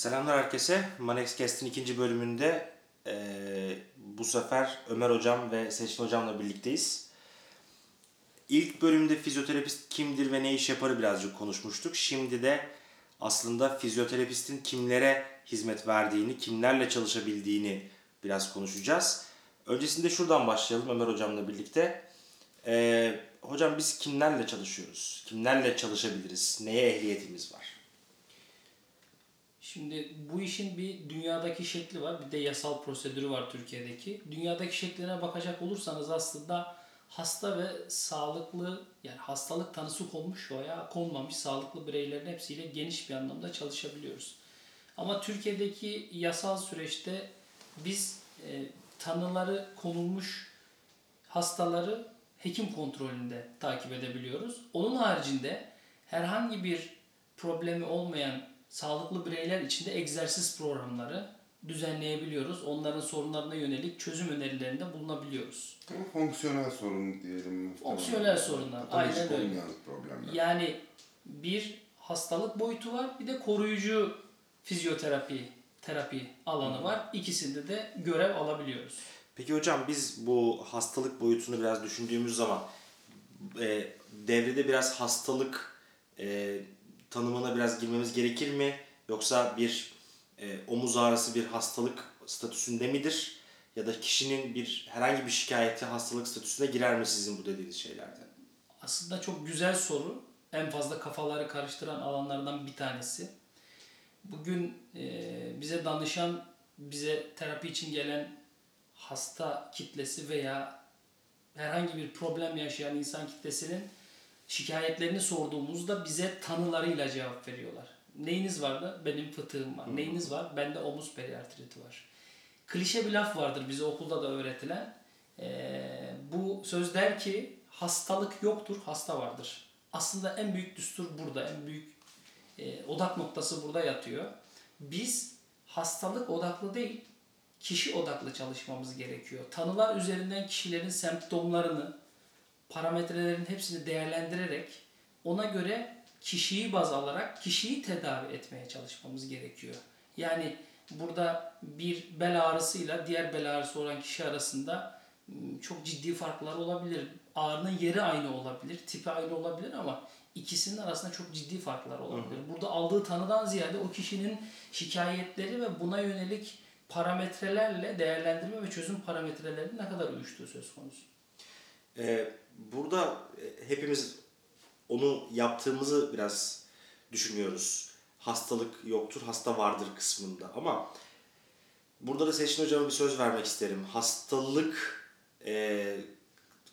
Selamlar herkese. Manex Cast'in ikinci bölümünde e, bu sefer Ömer Hocam ve Seçkin Hocam'la birlikteyiz. İlk bölümde fizyoterapist kimdir ve ne iş yaparı birazcık konuşmuştuk. Şimdi de aslında fizyoterapistin kimlere hizmet verdiğini, kimlerle çalışabildiğini biraz konuşacağız. Öncesinde şuradan başlayalım Ömer Hocam'la birlikte. E, hocam biz kimlerle çalışıyoruz? Kimlerle çalışabiliriz? Neye ehliyetimiz var? Şimdi bu işin bir dünyadaki şekli var, bir de yasal prosedürü var Türkiye'deki. Dünyadaki şekline bakacak olursanız aslında hasta ve sağlıklı yani hastalık tanısı konmuş veya konmamış sağlıklı bireylerin hepsiyle geniş bir anlamda çalışabiliyoruz. Ama Türkiye'deki yasal süreçte biz e, tanıları konulmuş hastaları hekim kontrolünde takip edebiliyoruz. Onun haricinde herhangi bir problemi olmayan sağlıklı bireyler için de egzersiz programları düzenleyebiliyoruz. Onların sorunlarına yönelik çözüm önerilerinde bulunabiliyoruz. Ama fonksiyonel sorun diyelim. Fonksiyonel sorunlar, aynen öyle. problemler. Yani bir hastalık boyutu var, bir de koruyucu fizyoterapi terapi alanı var. İkisinde de görev alabiliyoruz. Peki hocam biz bu hastalık boyutunu biraz düşündüğümüz zaman e, devrede biraz hastalık e, tanımına biraz girmemiz gerekir mi? Yoksa bir e, omuz ağrısı bir hastalık statüsünde midir? Ya da kişinin bir herhangi bir şikayeti hastalık statüsüne girer mi sizin bu dediğiniz şeylerden? Aslında çok güzel soru. En fazla kafaları karıştıran alanlardan bir tanesi. Bugün e, bize danışan, bize terapi için gelen hasta kitlesi veya herhangi bir problem yaşayan insan kitlesinin şikayetlerini sorduğumuzda bize tanılarıyla cevap veriyorlar. Neyiniz vardı? Benim fıtığım var. Neyiniz var? Bende omuz periartriti var. Klişe bir laf vardır bize okulda da öğretilen. Ee, bu söz der ki hastalık yoktur, hasta vardır. Aslında en büyük düstur burada, en büyük e, odak noktası burada yatıyor. Biz hastalık odaklı değil, kişi odaklı çalışmamız gerekiyor. Tanılar üzerinden kişilerin semptomlarını, parametrelerin hepsini değerlendirerek ona göre kişiyi baz alarak kişiyi tedavi etmeye çalışmamız gerekiyor. Yani burada bir bel ağrısıyla diğer bel ağrısı olan kişi arasında çok ciddi farklar olabilir. Ağrının yeri aynı olabilir, tipi aynı olabilir ama ikisinin arasında çok ciddi farklar olabilir. Hı hı. Burada aldığı tanıdan ziyade o kişinin şikayetleri ve buna yönelik parametrelerle değerlendirme ve çözüm parametrelerinin ne kadar uyuştuğu söz konusu. Ee, burada e, hepimiz onu yaptığımızı biraz düşünüyoruz. Hastalık yoktur, hasta vardır kısmında. Ama burada da Seçin Hocam'a bir söz vermek isterim. Hastalık e,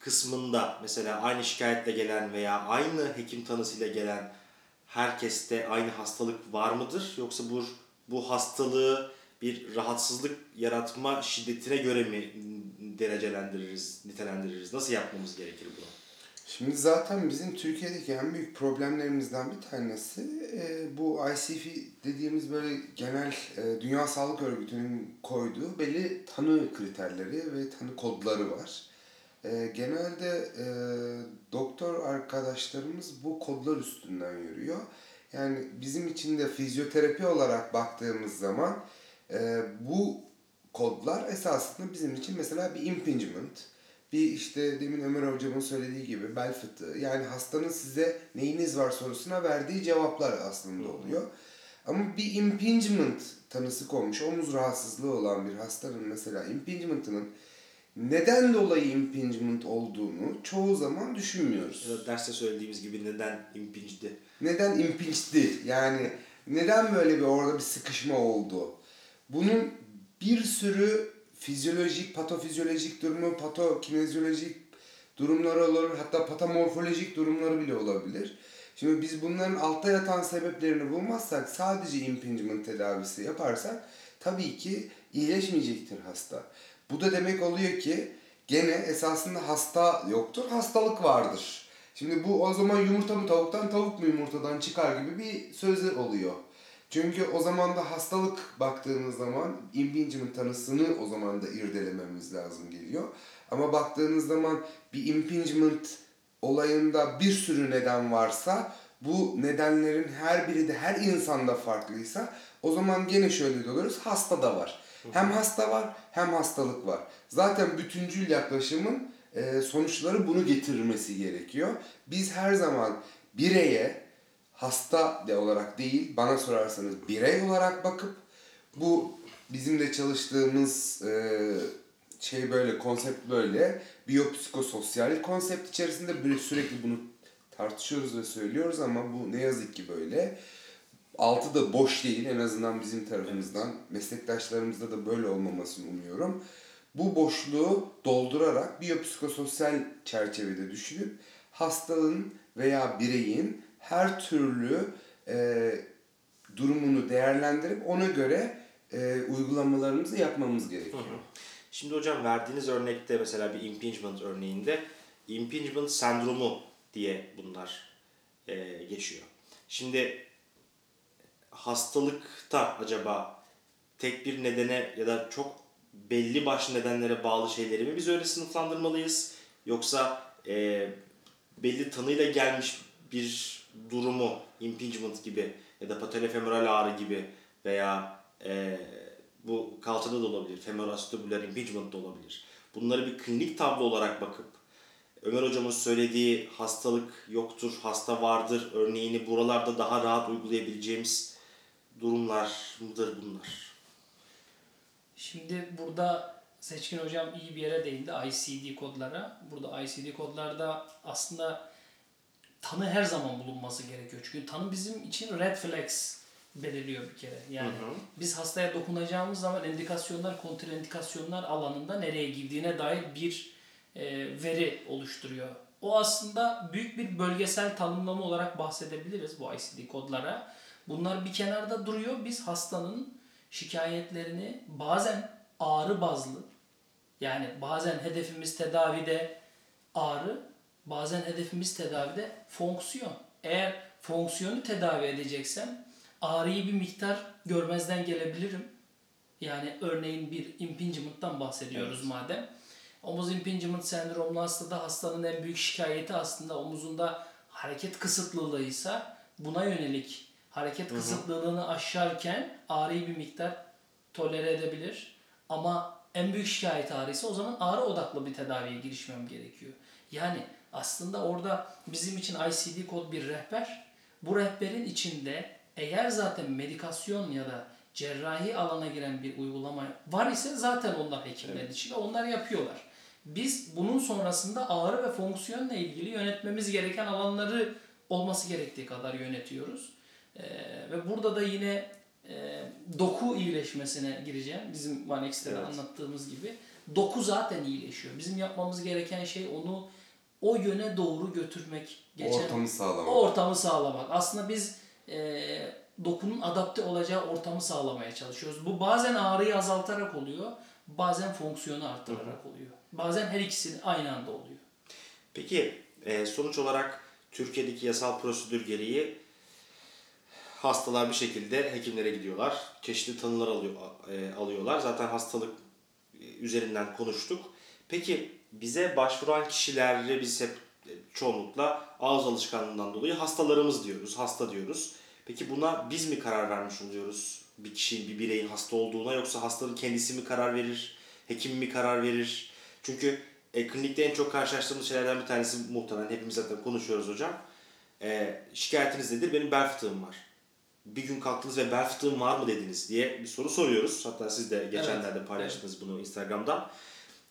kısmında mesela aynı şikayetle gelen veya aynı hekim tanısıyla gelen herkeste aynı hastalık var mıdır? Yoksa bu, bu hastalığı bir rahatsızlık yaratma şiddetine göre mi derecelendiririz, nitelendiririz? Nasıl yapmamız gerekir bunu? Şimdi zaten bizim Türkiye'deki en büyük problemlerimizden bir tanesi e, bu ICF dediğimiz böyle genel e, Dünya Sağlık Örgütü'nün koyduğu belli tanı kriterleri ve tanı kodları var. E, genelde e, doktor arkadaşlarımız bu kodlar üstünden yürüyor. Yani bizim için de fizyoterapi olarak baktığımız zaman e, bu kodlar esasında bizim için mesela bir impingement, bir işte demin Ömer hocamın söylediği gibi bel fıtığı. Yani hastanın size neyiniz var sorusuna verdiği cevaplar aslında oluyor. Ama bir impingement tanısı konmuş, omuz rahatsızlığı olan bir hastanın mesela impingement'ının neden dolayı impingement olduğunu çoğu zaman düşünmüyoruz. Ya da derste söylediğimiz gibi neden impingedi? Neden impingedi? Yani neden böyle bir orada bir sıkışma oldu? Bunun bir sürü fizyolojik, patofizyolojik durumu, patokinezyolojik durumları olur. Hatta patomorfolojik durumları bile olabilir. Şimdi biz bunların altta yatan sebeplerini bulmazsak sadece impingement tedavisi yaparsak tabii ki iyileşmeyecektir hasta. Bu da demek oluyor ki gene esasında hasta yoktur, hastalık vardır. Şimdi bu o zaman yumurta mı tavuktan, tavuk mu yumurtadan çıkar gibi bir sözü oluyor. Çünkü o zaman da hastalık baktığınız zaman impingement tanısını o zaman da irdelememiz lazım geliyor. Ama baktığınız zaman bir impingement olayında bir sürü neden varsa bu nedenlerin her biri de her insanda farklıysa o zaman gene şöyle diyoruz hasta da var. Hem hasta var hem hastalık var. Zaten bütüncül yaklaşımın sonuçları bunu getirmesi gerekiyor. Biz her zaman bireye hasta de olarak değil bana sorarsanız birey olarak bakıp bu bizim de çalıştığımız e, şey böyle konsept böyle biyopsikososyal konsept içerisinde bir sürekli bunu tartışıyoruz ve söylüyoruz ama bu ne yazık ki böyle. Altı da boş değil en azından bizim tarafımızdan. Meslektaşlarımızda da böyle olmamasını umuyorum. Bu boşluğu doldurarak biyopsikososyal çerçevede düşünüp hastalığın veya bireyin her türlü e, durumunu değerlendirip ona göre e, uygulamalarımızı yapmamız gerekiyor. Şimdi hocam verdiğiniz örnekte mesela bir impingement örneğinde impingement sendromu diye bunlar e, geçiyor. Şimdi hastalıkta acaba tek bir nedene ya da çok belli başlı nedenlere bağlı şeyleri mi biz öyle sınıflandırmalıyız? Yoksa e, belli tanıyla gelmiş bir durumu impingement gibi ya da patellofemoral ağrı gibi veya e, bu kalçada da olabilir, femoroacetabular impingement da olabilir. Bunları bir klinik tablo olarak bakıp Ömer hocamın söylediği hastalık yoktur, hasta vardır örneğini buralarda daha rahat uygulayabileceğimiz durumlar mıdır bunlar? Şimdi burada Seçkin Hocam iyi bir yere değindi ICD kodlara. Burada ICD kodlarda aslında tanı her zaman bulunması gerekiyor. Çünkü tanı bizim için red flags belirliyor bir kere. Yani Hı hı. biz hastaya dokunacağımız zaman indikasyonlar, kontraindikasyonlar alanında nereye girdiğine dair bir e, veri oluşturuyor. O aslında büyük bir bölgesel tanımlama olarak bahsedebiliriz bu ICD kodlara. Bunlar bir kenarda duruyor. Biz hastanın şikayetlerini bazen ağrı bazlı yani bazen hedefimiz tedavide ağrı, bazen hedefimiz tedavide fonksiyon. Eğer fonksiyonu tedavi edeceksem ağrıyı bir miktar görmezden gelebilirim. Yani örneğin bir impingement'tan bahsediyoruz madem. Omuz impingement sendromlu hastada hastanın en büyük şikayeti aslında omuzunda hareket kısıtlılığıysa buna yönelik hareket kısıtlılığını aşarken ağrıyı bir miktar tolere edebilir. Ama en büyük şikayet ağrıysa o zaman ağrı odaklı bir tedaviye girişmem gerekiyor. Yani aslında orada bizim için ICD kod bir rehber. Bu rehberin içinde eğer zaten medikasyon ya da cerrahi alana giren bir uygulama var ise zaten onlar hekimlerin içinde onlar yapıyorlar. Biz bunun sonrasında ağrı ve fonksiyonla ilgili yönetmemiz gereken alanları olması gerektiği kadar yönetiyoruz. Ee, ve burada da yine e, doku iyileşmesine gireceğim. Bizim One X'te Evet. anlattığımız gibi. Doku zaten iyileşiyor. Bizim yapmamız gereken şey onu o yöne doğru götürmek. Ortamı sağlamak. O ortamı sağlamak. Aslında biz e, dokunun adapte olacağı ortamı sağlamaya çalışıyoruz. Bu bazen ağrıyı azaltarak oluyor, bazen fonksiyonu arttırarak oluyor. Bazen her ikisini aynı anda oluyor. Peki e, sonuç olarak Türkiye'deki yasal prosedür gereği hastalar bir şekilde hekimlere gidiyorlar. Çeşitli tanılar alıyor, e, alıyorlar. Zaten hastalık e, üzerinden konuştuk. Peki bize başvuran kişileri biz hep e, çoğunlukla ağız alışkanlığından dolayı hastalarımız diyoruz, hasta diyoruz. Peki buna biz mi karar vermiş oluyoruz? Bir kişinin, bir bireyin hasta olduğuna yoksa hastanın kendisi mi karar verir? Hekim mi karar verir? Çünkü e, klinikte en çok karşılaştığımız şeylerden bir tanesi muhtemelen hepimiz zaten konuşuyoruz hocam. E, şikayetiniz nedir? Benim bel fıtığım var. Bir gün kalktınız ve bel fıtığım var mı dediniz diye bir soru soruyoruz. Hatta siz de geçenlerde paylaştınız bunu Instagram'da.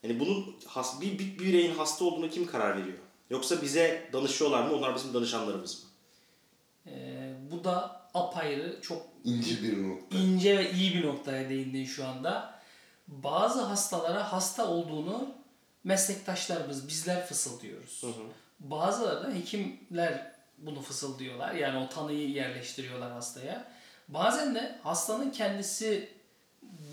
Yani bunun has, bir, bir bireyin hasta olduğuna kim karar veriyor? Yoksa bize danışıyorlar mı? Onlar bizim danışanlarımız mı? E, bu da apayrı, çok İnce bir nokta. ince ve iyi bir noktaya değindin şu anda. Bazı hastalara hasta olduğunu meslektaşlarımız, bizler fısıldıyoruz. Bazıları da hekimler bunu fısıldıyorlar. Yani o tanıyı yerleştiriyorlar hastaya. Bazen de hastanın kendisi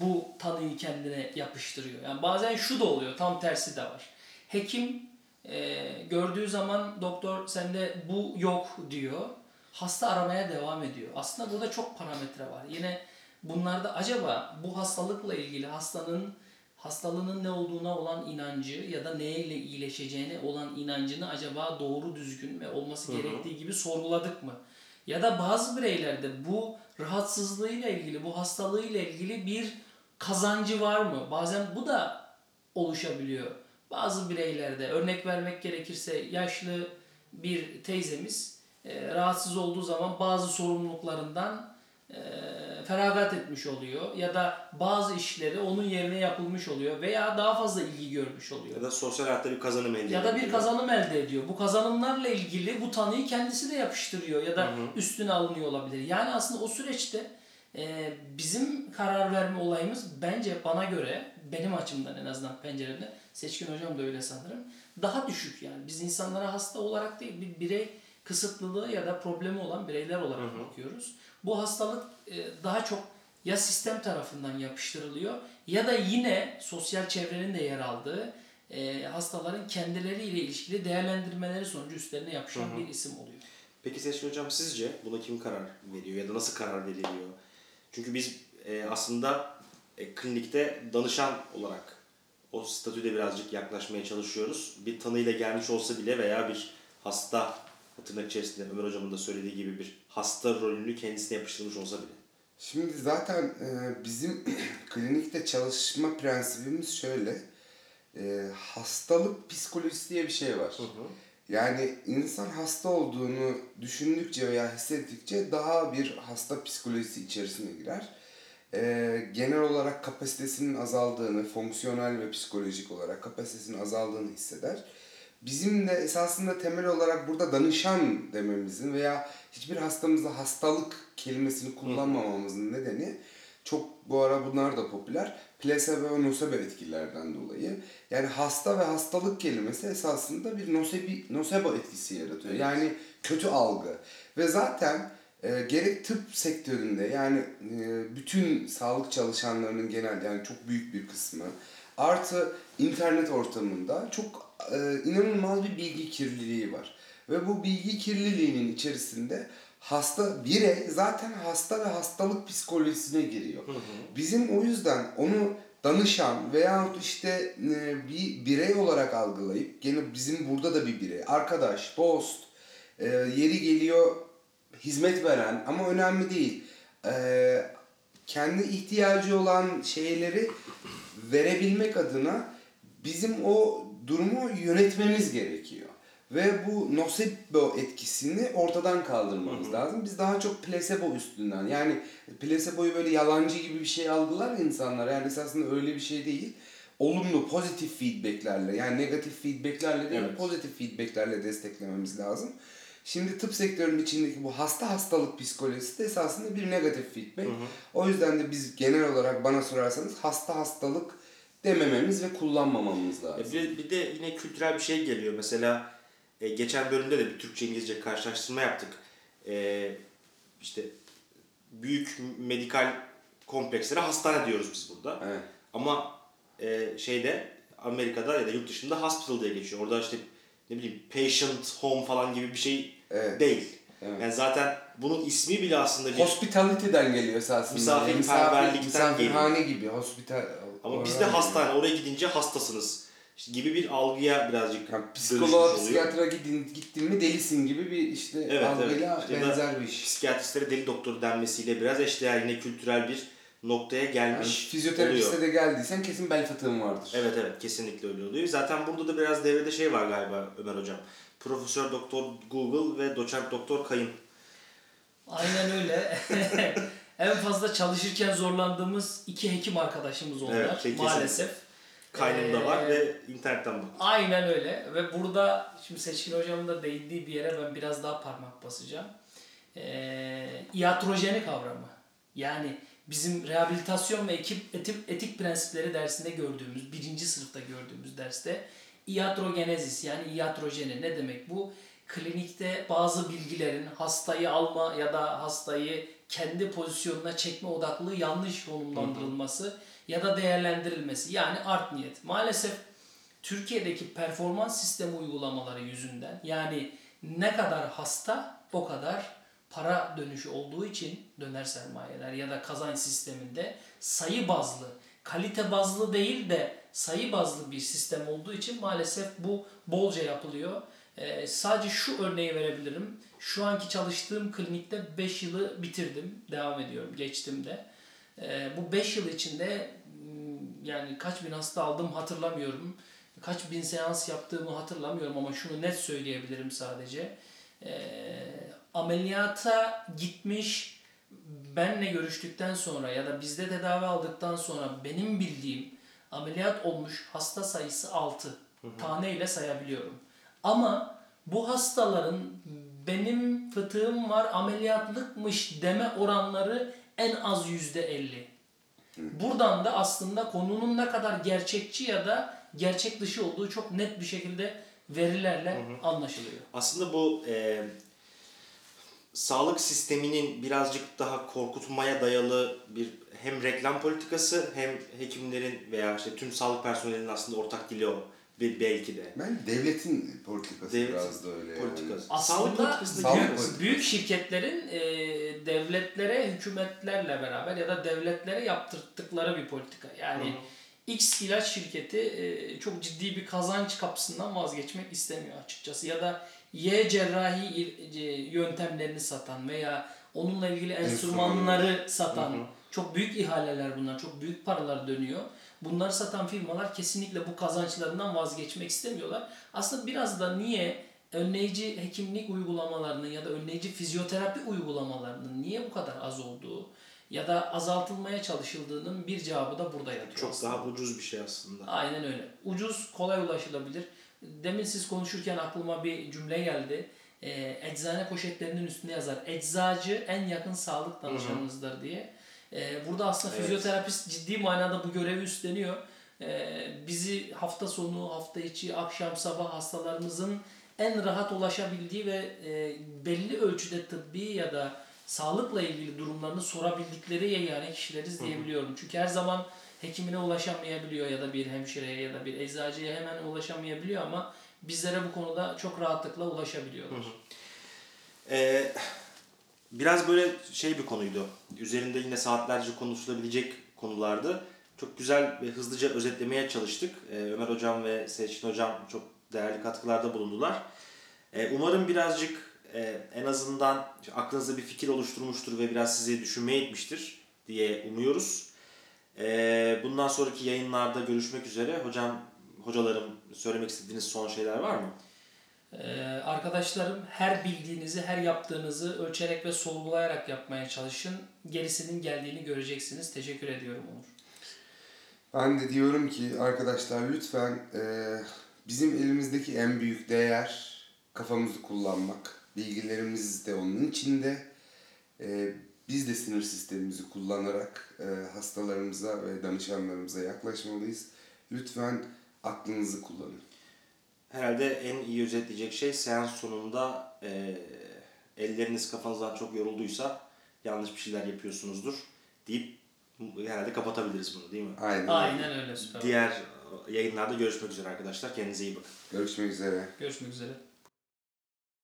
bu tanıyı kendine yapıştırıyor. Yani bazen şu da oluyor, tam tersi de var. Hekim e, gördüğü zaman doktor sende bu yok diyor. Hasta aramaya devam ediyor. Aslında burada çok parametre var. Yine bunlarda acaba bu hastalıkla ilgili hastanın hastalığının ne olduğuna olan inancı ya da neyle iyileşeceğine olan inancını acaba doğru düzgün ve olması gerektiği gibi sorguladık mı? Ya da bazı bireylerde bu rahatsızlığıyla ilgili, bu hastalığıyla ilgili bir kazancı var mı? Bazen bu da oluşabiliyor. Bazı bireylerde örnek vermek gerekirse yaşlı bir teyzemiz e, rahatsız olduğu zaman bazı sorumluluklarından e, feragat etmiş oluyor ya da bazı işleri onun yerine yapılmış oluyor veya daha fazla ilgi görmüş oluyor. Ya da sosyal hayatta bir kazanım elde Ya da bir ediyor. kazanım elde ediyor. Bu kazanımlarla ilgili bu tanıyı kendisi de yapıştırıyor ya da üstüne alınıyor olabilir. Yani aslında o süreçte e, bizim karar verme olayımız bence bana göre benim açımdan en azından pencerede Seçkin hocam da öyle sanırım daha düşük yani. Biz insanlara hasta olarak değil bir birey kısıtlılığı ya da problemi olan bireyler olarak bakıyoruz. Bu hastalık e, daha çok ya sistem tarafından yapıştırılıyor ya da yine sosyal çevrenin de yer aldığı e, hastaların kendileriyle ilişkili değerlendirmeleri sonucu üstlerine yapışan bir isim oluyor. Peki Seçkin Hocam sizce buna kim karar veriyor ya da nasıl karar veriliyor? Çünkü biz e, aslında e, klinikte danışan olarak o statüde birazcık yaklaşmaya çalışıyoruz. Bir tanıyla gelmiş olsa bile veya bir hasta tırnak içerisinde Ömer Hocam'ın da söylediği gibi bir hasta rolünü kendisine yapıştırmış olsa bile. Şimdi zaten e, bizim klinikte çalışma prensibimiz şöyle. E, hastalık psikolojisi diye bir şey var. Yani insan hasta olduğunu düşündükçe veya hissettikçe daha bir hasta psikolojisi içerisine girer. E, genel olarak kapasitesinin azaldığını, fonksiyonel ve psikolojik olarak kapasitesinin azaldığını hisseder. Bizim de esasında temel olarak burada danışan dememizin veya hiçbir hastamızda hastalık kelimesini kullanmamamızın nedeni çok bu ara bunlar da popüler. Plasebo ve nocebo etkilerden dolayı. Yani hasta ve hastalık kelimesi esasında bir nosebi, nocebo etkisi yaratıyor. Yani kötü algı. Ve zaten e, gerek tıp sektöründe yani e, bütün sağlık çalışanlarının genelde yani çok büyük bir kısmı artı internet ortamında çok e, inanılmaz bir bilgi kirliliği var. Ve bu bilgi kirliliğinin içerisinde hasta birey zaten hasta ve hastalık psikolojisine giriyor. Bizim o yüzden onu danışan veyahut işte e, bir birey olarak algılayıp gene bizim burada da bir birey, arkadaş, dost, e, yeri geliyor hizmet veren ama önemli değil. E, kendi ihtiyacı olan şeyleri verebilmek adına bizim o durumu yönetmemiz gerekiyor. Ve bu nocebo etkisini ortadan kaldırmamız lazım. Biz daha çok placebo üstünden yani placeboyu böyle yalancı gibi bir şey algılar insanlar. Yani esasında öyle bir şey değil. Olumlu, pozitif feedbacklerle yani negatif feedbacklerle değil Evet. pozitif feedbacklerle desteklememiz lazım. Şimdi tıp sektörünün içindeki bu hasta hastalık psikolojisi de esasında bir negatif feedback. O yüzden de biz genel olarak bana sorarsanız hasta hastalık demememiz ve kullanmamamız lazım. E, Bir, bir de yine kültürel bir şey geliyor. Mesela e, geçen bölümde de bir Türkçe İngilizce karşılaştırma yaptık. E, işte büyük medikal komplekslere hastane diyoruz biz burada. Evet. Ama e, şeyde Amerika'da ya da yurt dışında hospital diye geçiyor. Orada işte ne bileyim patient home falan gibi bir şey Evet. değil. Evet. Yani zaten bunun ismi bile aslında bir Hospitality'den geliyor esasında. Misafirperverlikten misafirhane gibi. Hospital. ama bizde hastane oraya gidince hastasınız işte gibi bir algıya birazcık Yani psikoloğa, psikiyatra gittin, gittin mi delisin gibi bir işte Evet, algıyla evet. Benzer bir iş. Psikiyatristlere deli doktoru denmesiyle biraz eşdeğer yine kültürel bir noktaya Yani gelmiş fizyoterapiste oluyor. de geldiysen kesin bel fıtığın vardır. Evet evet kesinlikle öyle oluyor. Zaten burada da biraz devrede şey var galiba Ömer Hocam. Profesör Doktor Google ve Doçent Doktor Kayın. Aynen öyle. en fazla çalışırken zorlandığımız iki hekim arkadaşımız onlar Evet, kesinlikle. maalesef. Kaynımda Ee, var ve internetten bak. Aynen öyle ve burada şimdi Seçkin Hocam'ın da değindiği bir yere ben biraz daha parmak basacağım. Ee, iatrojeni kavramı. Yani bizim rehabilitasyon ve ekip, etik, etik prensipleri dersinde gördüğümüz, birinci sınıfta gördüğümüz derste iatrogenezis yani iatrojeni ne demek bu? Klinikte bazı bilgilerin hastayı alma ya da hastayı kendi pozisyonuna çekme odaklı yanlış konumlandırılması ya da değerlendirilmesi yani art niyet. Maalesef Türkiye'deki performans sistemi uygulamaları yüzünden yani ne kadar hasta o kadar para dönüşü olduğu için döner sermayeler ya da kazanç sisteminde sayı bazlı, kalite bazlı değil de sayı bazlı bir sistem olduğu için maalesef bu bolca yapılıyor. Ee, sadece şu örneği verebilirim. Şu anki çalıştığım klinikte 5 yılı bitirdim. Devam ediyorum. Geçtim de. Ee, bu 5 yıl içinde m, yani kaç bin hasta aldım hatırlamıyorum. Kaç bin seans yaptığımı hatırlamıyorum ama şunu net söyleyebilirim sadece. Ee, ameliyata gitmiş benle görüştükten sonra ya da bizde tedavi aldıktan sonra benim bildiğim ameliyat olmuş hasta sayısı 6. Taneyle sayabiliyorum. Ama bu hastaların benim fıtığım var ameliyatlıkmış deme oranları en az yüzde elli. Buradan da aslında konunun ne kadar gerçekçi ya da gerçek dışı olduğu çok net bir şekilde verilerle anlaşılıyor. Aslında bu e, sağlık sisteminin birazcık daha korkutmaya dayalı bir hem reklam politikası hem hekimlerin veya işte tüm sağlık personelinin aslında ortak dili o bir belki de. Ben devletin politikası Devletin biraz da öyle politikası. yani. Aslında Sağlık Sağlık büyük, politikası. büyük şirketlerin e, devletlere, hükümetlerle beraber ya da devletlere yaptırttıkları bir politika. Yani X ilaç şirketi e, çok ciddi bir kazanç kapısından vazgeçmek istemiyor açıkçası. Ya da Y cerrahi e, yöntemlerini satan veya onunla ilgili enstrümanları satan çok büyük ihaleler bunlar. Çok büyük paralar dönüyor. Bunları satan firmalar kesinlikle bu kazançlarından vazgeçmek istemiyorlar. Aslında biraz da niye önleyici hekimlik uygulamalarının ya da önleyici fizyoterapi uygulamalarının niye bu kadar az olduğu ya da azaltılmaya çalışıldığının bir cevabı da burada yatıyor. Çok aslında. daha ucuz bir şey aslında. Aynen öyle. Ucuz, kolay ulaşılabilir. Demin siz konuşurken aklıma bir cümle geldi. Ee, eczane poşetlerinin üstünde yazar. Eczacı en yakın sağlık danışanınızdır diye. Ee, burada aslında Evet. fizyoterapist ciddi manada bu görevi üstleniyor. Ee, bizi hafta sonu, hafta içi, akşam, sabah hastalarımızın en rahat ulaşabildiği ve e, belli ölçüde tıbbi ya da sağlıkla ilgili durumlarını sorabildikleri yegane kişileriz diyebiliyorum. Çünkü her zaman hekimine ulaşamayabiliyor ya da bir hemşireye ya da bir eczacıya hemen ulaşamayabiliyor ama bizlere bu konuda çok rahatlıkla ulaşabiliyorlar. Ee, biraz böyle şey bir konuydu. Üzerinde yine saatlerce konuşulabilecek konulardı. Çok güzel ve hızlıca özetlemeye çalıştık. Ee, Ömer Hocam ve Seçkin Hocam çok değerli katkılarda bulundular. Ee, umarım birazcık e, en azından işte aklınızda bir fikir oluşturmuştur ve biraz sizi düşünmeye itmiştir diye umuyoruz. Ee, bundan sonraki yayınlarda görüşmek üzere. Hocam, hocalarım söylemek istediğiniz son şeyler var mı? Ee, arkadaşlarım her bildiğinizi, her yaptığınızı ölçerek ve sorgulayarak yapmaya çalışın. Gerisinin geldiğini göreceksiniz. Teşekkür ediyorum Onur. Ben de diyorum ki arkadaşlar lütfen e, bizim elimizdeki en büyük değer kafamızı kullanmak. Bilgilerimiz de onun içinde. E, biz de sinir sistemimizi kullanarak e, hastalarımıza ve danışanlarımıza yaklaşmalıyız. Lütfen aklınızı kullanın. Herhalde en iyi özetleyecek şey seans sonunda e, elleriniz kafanızdan çok yorulduysa yanlış bir şeyler yapıyorsunuzdur deyip herhalde kapatabiliriz bunu değil mi? Aynen. öyle. Aynen öyle süper. Diğer yayınlarda görüşmek üzere arkadaşlar. Kendinize iyi bakın. Görüşmek üzere. Görüşmek üzere.